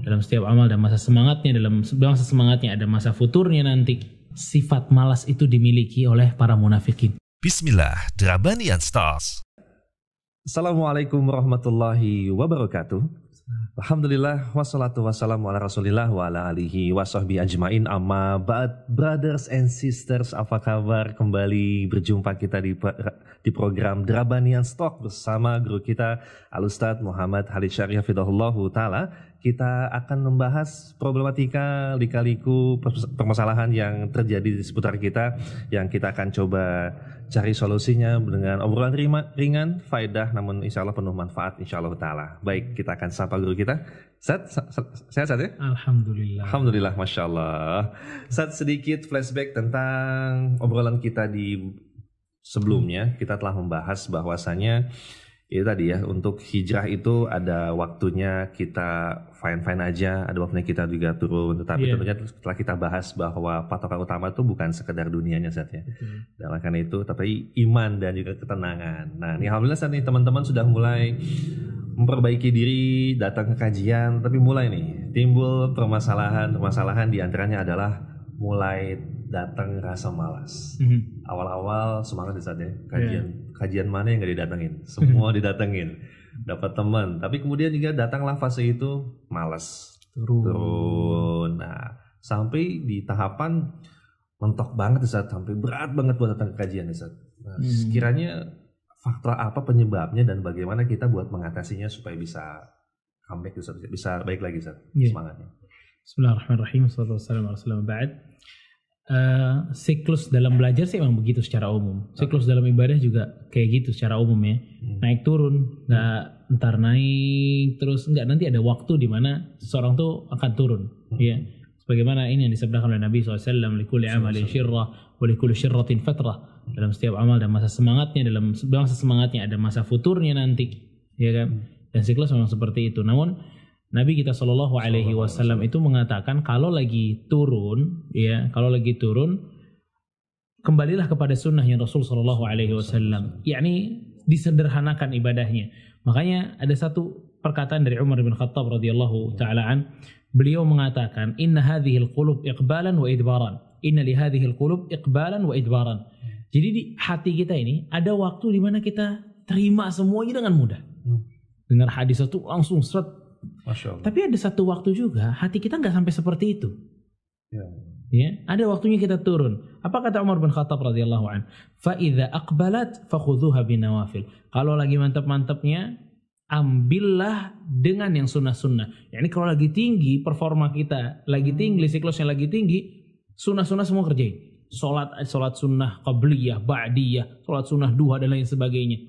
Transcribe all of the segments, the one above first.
dalam setiap amal dan masa semangatnya dalam masa semangatnya ada masa futurnya nanti sifat malas itu dimiliki oleh para munafikin Bismillah, Drabanian Stars. Assalamualaikum warahmatullahi wabarakatuh. Alhamdulillah wassalatu wassalamu ala rasulillah wa ala alihi wa ajmain amma ba'd brothers and sisters apa kabar kembali berjumpa kita di di program Drabanian Stock bersama guru kita Al Ustaz Muhammad Halid Syariah Fidahullahu taala kita akan membahas problematika lika-liku permasalahan yang terjadi di seputar kita yang kita akan coba cari solusinya dengan obrolan ringan, faedah namun insya Allah penuh manfaat insya Allah ta'ala. Baik, kita akan sapa guru kita. Sat, sehat Sat ya? Alhamdulillah. Alhamdulillah, Masya Allah. Sat sedikit flashback tentang obrolan kita di sebelumnya. Kita telah membahas bahwasanya itu tadi ya untuk hijrah itu ada waktunya kita fine fine aja ada waktunya kita juga turun. Tetapi yeah. tentunya setelah kita bahas bahwa patokan utama itu bukan sekedar dunianya saat ya. Dalam karena itu tapi iman dan juga ketenangan. Nah ini alhamdulillah saat ini teman-teman sudah mulai memperbaiki diri datang ke kajian tapi mulai nih timbul permasalahan permasalahan di antaranya adalah mulai datang rasa malas. Mm-hmm. Awal-awal semangat di saat ya kajian yeah. kajian mana yang gak didatengin, semua didatengin, dapat teman. Tapi kemudian juga datanglah fase itu malas, turun. turun. Nah sampai di tahapan mentok banget di saat sampai berat banget buat datang ke kajian di saat. Nah, mm. sekiranya faktor apa penyebabnya dan bagaimana kita buat mengatasinya supaya bisa comeback bisa, bisa baik lagi saat yeah. semangatnya. Bismillahirrahmanirrahim. Wassalamualaikum Uh, siklus dalam belajar sih emang begitu secara umum. Siklus dalam ibadah juga kayak gitu secara umum ya. Hmm. Naik turun, nggak hmm. ntar naik terus nggak nanti ada waktu di mana seorang tuh akan turun. Hmm. Ya. Sebagaimana ini yang disebutkan oleh Nabi SAW, likuli amalin syirrah, wa likuli syirratin fatrah. Dalam setiap amal dan masa semangatnya, dalam masa semangatnya ada masa futurnya nanti. Ya kan? Hmm. Dan siklus memang seperti itu. Namun Nabi kita Shallallahu Alaihi Wasallam itu mengatakan kalau lagi turun, ya kalau lagi turun, kembalilah kepada sunnahnya Rasul Shallallahu Alaihi Wasallam. yakni disederhanakan ibadahnya. Makanya ada satu perkataan dari Umar bin Khattab radhiyallahu taalaan, beliau mengatakan, Inna hadhil qulub iqbalan wa idbaran. Inna li hadhil qulub iqbalan wa idbaran. Jadi di hati kita ini ada waktu di mana kita terima semuanya dengan mudah. Hmm. Dengar hadis itu langsung seret tapi ada satu waktu juga hati kita nggak sampai seperti itu. Ya. ya. ada waktunya kita turun. Apa kata Umar bin Khattab radhiyallahu an? Fa idza aqbalat fakhudhuha binawafil. Kalau lagi mantap-mantapnya, ambillah dengan yang sunnah-sunnah. Ya ini kalau lagi tinggi performa kita, lagi tinggi siklusnya lagi tinggi, sunnah-sunnah semua kerjain. Salat salat sunnah qabliyah, ba'diyah, salat sunnah duha dan lain sebagainya.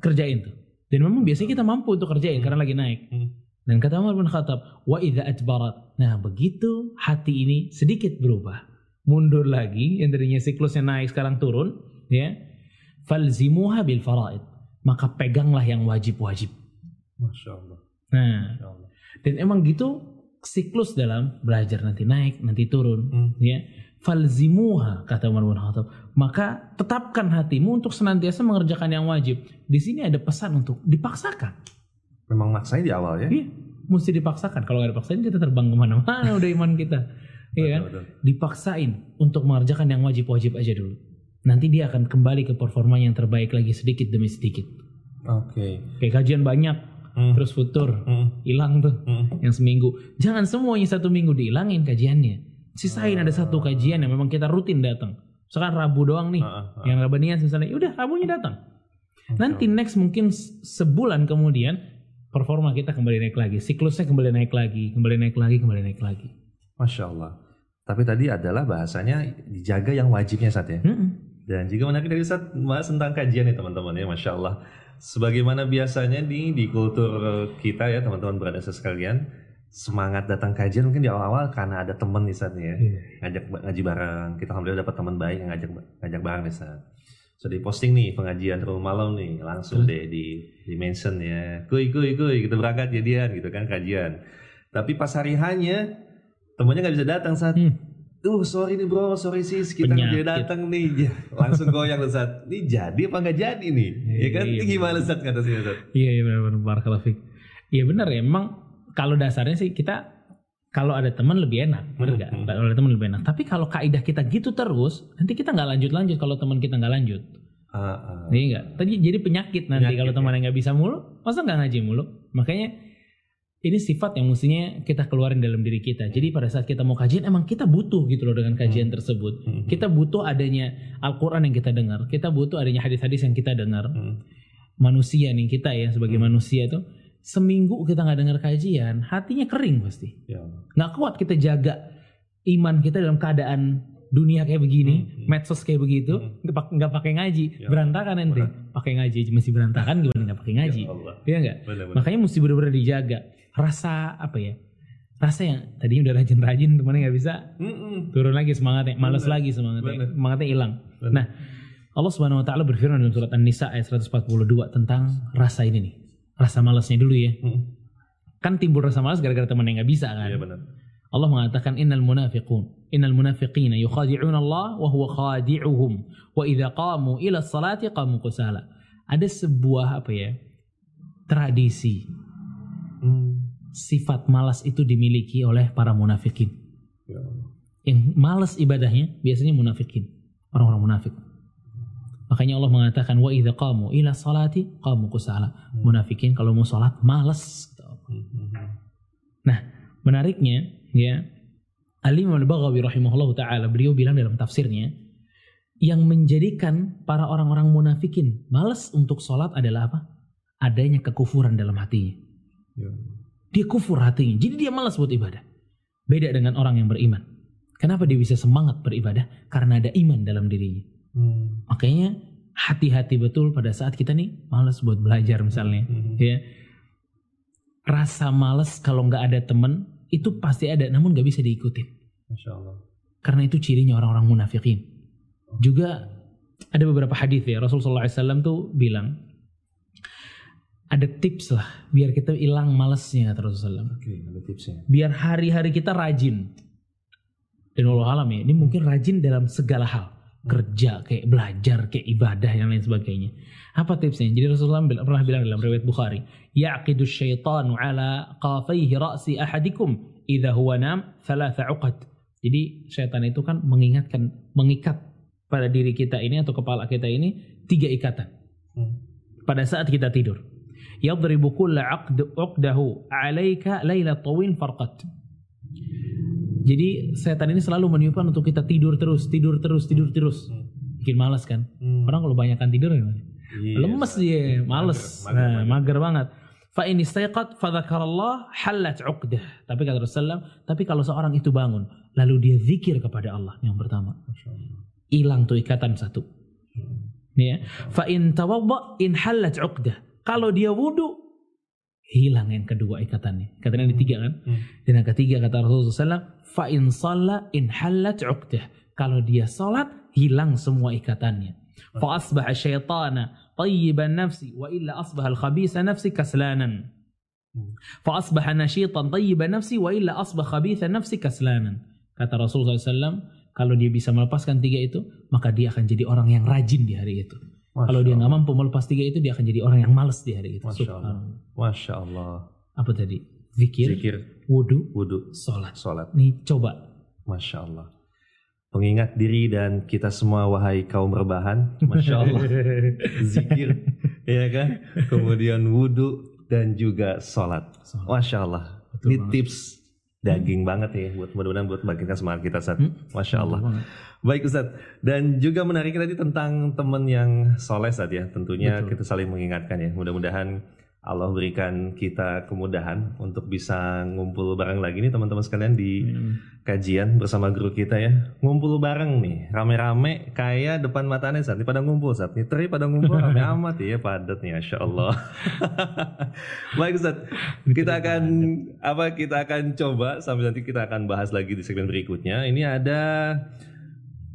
Kerjain tuh. Dan memang biasanya kita mampu untuk kerjain hmm. karena lagi naik. Hmm. Dan kata Umar bin Khattab, wa idza adbarat. Nah, begitu hati ini sedikit berubah, mundur lagi, yang tadinya siklusnya naik sekarang turun, ya. Falzimuha bil faraid. Maka peganglah yang wajib-wajib. Masya Allah. Nah, Masya Allah. dan emang gitu siklus dalam belajar nanti naik, nanti turun, hmm. ya. Falzimuha kata Umar bin Khattab. Maka tetapkan hatimu untuk senantiasa mengerjakan yang wajib. Di sini ada pesan untuk dipaksakan Memang maksain di awal ya? Iya, mesti dipaksakan. Kalau nggak dipaksain kita terbang ke mana-mana udah iman kita. Iya kan? Dipaksain untuk mengerjakan yang wajib-wajib aja dulu. Nanti dia akan kembali ke performa yang terbaik lagi sedikit demi sedikit. Oke. Okay. Kayak kajian banyak, hmm. terus futur, hmm. hilang hmm. tuh hmm. yang seminggu. Jangan semuanya satu minggu dihilangin kajiannya. Sisain uh. ada satu kajian yang memang kita rutin datang. Sekarang Rabu doang nih, uh, uh. yang Rabanian misalnya, ya udah Rabunya datang. Nanti next mungkin sebulan kemudian performa kita kembali naik lagi, siklusnya kembali naik lagi, kembali naik lagi, kembali naik lagi. Masya Allah. Tapi tadi adalah bahasanya dijaga yang wajibnya saat ya. Mm -mm. Dan jika menarik dari saat bahas tentang kajian ya teman-teman ya, masya Allah. Sebagaimana biasanya di di kultur kita ya teman-teman berada sekalian, semangat datang kajian mungkin di awal-awal karena ada teman nih saat ya, yeah. ngajak ngaji bareng. Kita alhamdulillah dapat teman baik yang ngajak ngajak bareng nih saat so di posting nih pengajian rumah malam nih langsung deh di di mention ya. Kuy kuy kuy kita berangkat jadian gitu kan kajian. Tapi pas hari hanya temennya nggak bisa datang saat hmm. Duh sorry nih bro, sorry sis kita nggak jadi datang nih. Langsung goyang lu saat Ini jadi apa nggak jadi nih? Ya kan, iya, ini gimana saat kata sih saat Iya iya benar-benar Barakalafik. Iya benar ya, emang kalau dasarnya sih kita kalau ada teman lebih enak, bener nggak? Hmm. Kalau ada teman lebih enak. Tapi kalau kaidah kita gitu terus, nanti kita nggak lanjut-lanjut kalau teman kita nggak lanjut. Ah, ah. Iya nggak? Tadi jadi penyakit nanti Penyakit, kalau teman yang nggak bisa mulu, masa nggak ngaji mulu? Makanya ini sifat yang mestinya kita keluarin dalam diri kita. Jadi pada saat kita mau kajian, emang kita butuh gitu loh dengan kajian tersebut. Hmm. Kita butuh adanya Al-Quran yang kita dengar. Kita butuh adanya hadis-hadis yang kita dengar. Hmm. Manusia nih kita ya sebagai Hmm. manusia tuh seminggu kita nggak dengar kajian, hatinya kering pasti. Ya. Nggak kuat kita jaga iman kita dalam keadaan dunia kayak begini, Hmm. medsos kayak begitu, Hmm. nggak pak- nggak pakai ngaji, Ya. berantakan ente. Pakai ngaji aja masih berantakan gimana nggak pakai ngaji? Ya. Iya nggak? Benar-benar. Makanya mesti benar-benar dijaga. Rasa apa ya? Rasa yang tadinya udah rajin-rajin temannya nggak bisa, Mm-mm. turun lagi semangatnya, malas Benar. lagi semangatnya, Benar. semangatnya hilang. Nah, Allah Subhanahu wa taala berfirman dalam surat An-Nisa ayat 142 tentang rasa ini nih. Rasa malasnya dulu ya. Mm. Kan timbul rasa malas gara-gara teman yang nggak bisa kan. Iya benar. Allah mengatakan innal munafiqun innal munafiqina yukhadi'una Allah wa huwa khadi'uhum wa idza qamu ila salati qamu kusala. Ada sebuah apa ya? tradisi Hmm. sifat malas itu dimiliki oleh para munafikin. Ya. Yang malas ibadahnya biasanya munafikin, orang-orang munafik. Makanya Allah mengatakan wa idza qamu ila salati qamu kusala. Munafikin kalau mau salat malas. Hmm. Menariknya, ya, Al-Imam Al-Baghawi rahimahullah taala beliau bilang dalam tafsirnya yang menjadikan para orang-orang munafikin malas untuk sholat adalah apa? Adanya kekufuran dalam hatinya. Ya. Dia kufur hatinya, jadi dia malas buat ibadah. Beda dengan orang yang beriman. Kenapa dia bisa semangat beribadah? Karena ada iman dalam dirinya. Hmm. Makanya hati-hati betul pada saat kita nih malas buat belajar misalnya. Hmm. Ya, rasa malas kalau nggak ada temen itu pasti ada, namun nggak bisa diikutin. Masya Allah. Karena itu cirinya orang-orang munafikin. Juga ada beberapa hadis ya Rasulullah SAW tuh bilang ada tips lah biar kita hilang malesnya kata Rasulullah. SAW. Oke, ada tipsnya. Biar hari-hari kita rajin. Dan Allah alam ya, ini mungkin rajin dalam segala hal. Kerja, kayak belajar, kayak ibadah, dan lain sebagainya. Apa tipsnya? Jadi Rasulullah pernah bilang dalam riwayat Bukhari, Yaqidu syaitanu ala qafaihi ra'si ahadikum idha huwa nam thalatha uqad. Jadi syaitan itu kan mengingatkan, mengikat pada diri kita ini atau kepala kita ini tiga ikatan Hmm. pada saat kita tidur. Yadribu kulla aqd uqdahu alaika laila tawil farqat. Jadi setan ini selalu meniupkan untuk kita tidur terus, tidur terus, tidur terus. Hmm. Bikin malas kan? Hmm. Orang kalau banyakkan tidur gimana? Iya, Lemes dia, males. Mager, nah, mager. mager banget. Fa in istayqat fa dzakarallah halat 'uqdah. Tapi kata Rasulullah, tapi kalau seorang itu bangun lalu dia zikir kepada Allah yang pertama, hilang tuh ikatan satu. Ya. Fa in tawadda in halat 'uqdah. Kalau dia wudu hilang yang kedua ikatannya. Ikatan yang ketiga kan? Hmm. Dan yang ketiga kata Rasulullah SAW, fa in shalla in halat 'uqdah. Kalau dia salat hilang semua ikatannya. Fa asbaha syaitana tayyiban nafsi wa illa asbaha al-khabisa nafsi kaslanan. Hmm. Fa asbaha nashitan tayyiban nafsi wa illa asbaha khabitha nafsi kaslanan. Kata Rasulullah SAW, kalau dia bisa melepaskan tiga itu, maka dia akan jadi orang yang rajin di hari itu. Masya Kalau dia nggak mampu melepas tiga itu, dia akan jadi orang yang malas di hari itu. Masya. Allah. Masya Allah. Apa tadi? Zikir, Zikir, wudhu, wudhu, sholat. sholat. Nih coba. Masya Allah. Mengingat diri dan kita semua wahai kaum rebahan. Masya Allah. Zikir. ya kan? Kemudian wudhu dan juga sholat. Sholat. Masya Allah. Betul Ini banget. tips daging banget ya buat mudah-mudahan buat membangkitkan semangat kita saat. Hmm. Masya Allah. Betul banget. Baik Ustadz, dan juga menarik tadi tentang teman yang soleh saat ya. Tentunya Betul. kita saling mengingatkan ya. Mudah-mudahan Allah berikan kita kemudahan untuk bisa ngumpul bareng lagi nih teman-teman sekalian di Hmm. kajian bersama guru kita ya. Ngumpul bareng nih, rame-rame kayak depan matanya saat ini pada ngumpul saat ini. Teri pada ngumpul rame amat ya, padat nih, Masya Allah. Baik Ustadz, kita akan apa kita akan coba sambil nanti kita akan bahas lagi di segmen berikutnya. Ini ada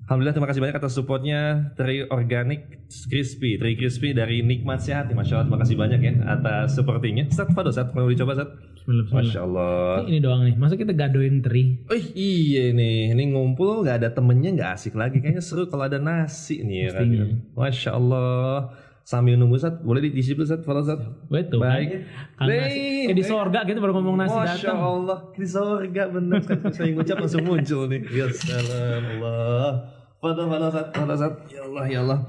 Alhamdulillah terima kasih banyak atas supportnya Teri Organic Crispy Teri Crispy dari Nikmat Sehat Masya Allah terima kasih banyak ya atas sepertinya Ustaz Fado Ustaz mau dicoba bismillah. Masya Allah Ini doang nih. Masa kita gadoin teri? Oh iya nih, ini ngumpul nggak ada temennya nggak asik lagi. Kayaknya seru kalau ada nasi nih ya kan. Masya Allah. sambil nunggu Ustaz, boleh dicicip Ustaz, follow Ustaz. Betul Baik. kan. Eh, di sorga gitu baru ngomong nasi Masya datang. Allah, di sorga benar kan saya ngucap langsung muncul nih. Ya salam Allah. Fadal, fadal, Ustaz, fadal, Ustaz. Ya Allah, ya Allah.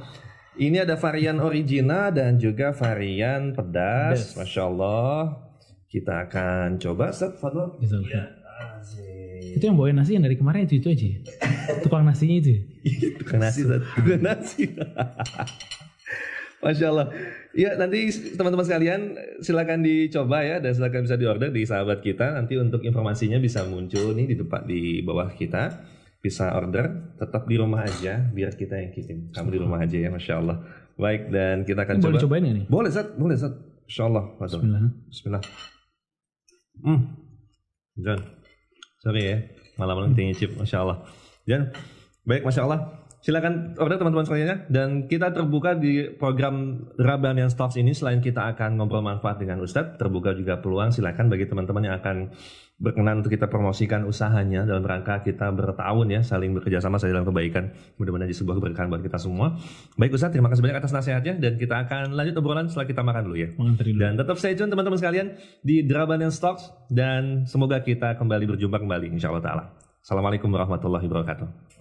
Ini ada varian original dan juga varian pedas. Pedas. Masya Allah. Kita akan coba, Ustaz, fadal. Gitu, Iya. Itu yang bawain nasi yang dari kemarin itu itu aja. Tukang nasinya itu. Tukang nasi. Tukang nasi. Masya Allah. Ya nanti teman-teman sekalian silakan dicoba ya dan silakan bisa diorder di sahabat kita. Nanti untuk informasinya bisa muncul nih di tempat di bawah kita. Bisa order, tetap di rumah aja biar kita yang kirim. Kamu di rumah aja ya, Masya Allah. Baik dan kita akan Ini coba. boleh cobain gak nih? Boleh Zat, boleh Zat. Masya Allah. Bismillah. Bismillah. Hmm. John. Sorry ya. Malam-malam tinggi chip. Masya Allah. John. Baik, Masya Allah. Silakan order teman-teman sekalian dan kita terbuka di program Rabanian Stocks ini selain kita akan ngobrol manfaat dengan Ustadz, terbuka juga peluang silakan bagi teman-teman yang akan berkenan untuk kita promosikan usahanya dalam rangka kita bertahun ya saling bekerja sama saling dalam kebaikan mudah-mudahan jadi sebuah keberkahan buat kita semua baik Ustadz terima kasih banyak atas nasihatnya dan kita akan lanjut obrolan setelah kita makan dulu ya dulu. dan tetap stay tune teman-teman sekalian di Drabanian Stocks dan semoga kita kembali berjumpa kembali insya Allah ta'ala. Assalamualaikum warahmatullahi wabarakatuh.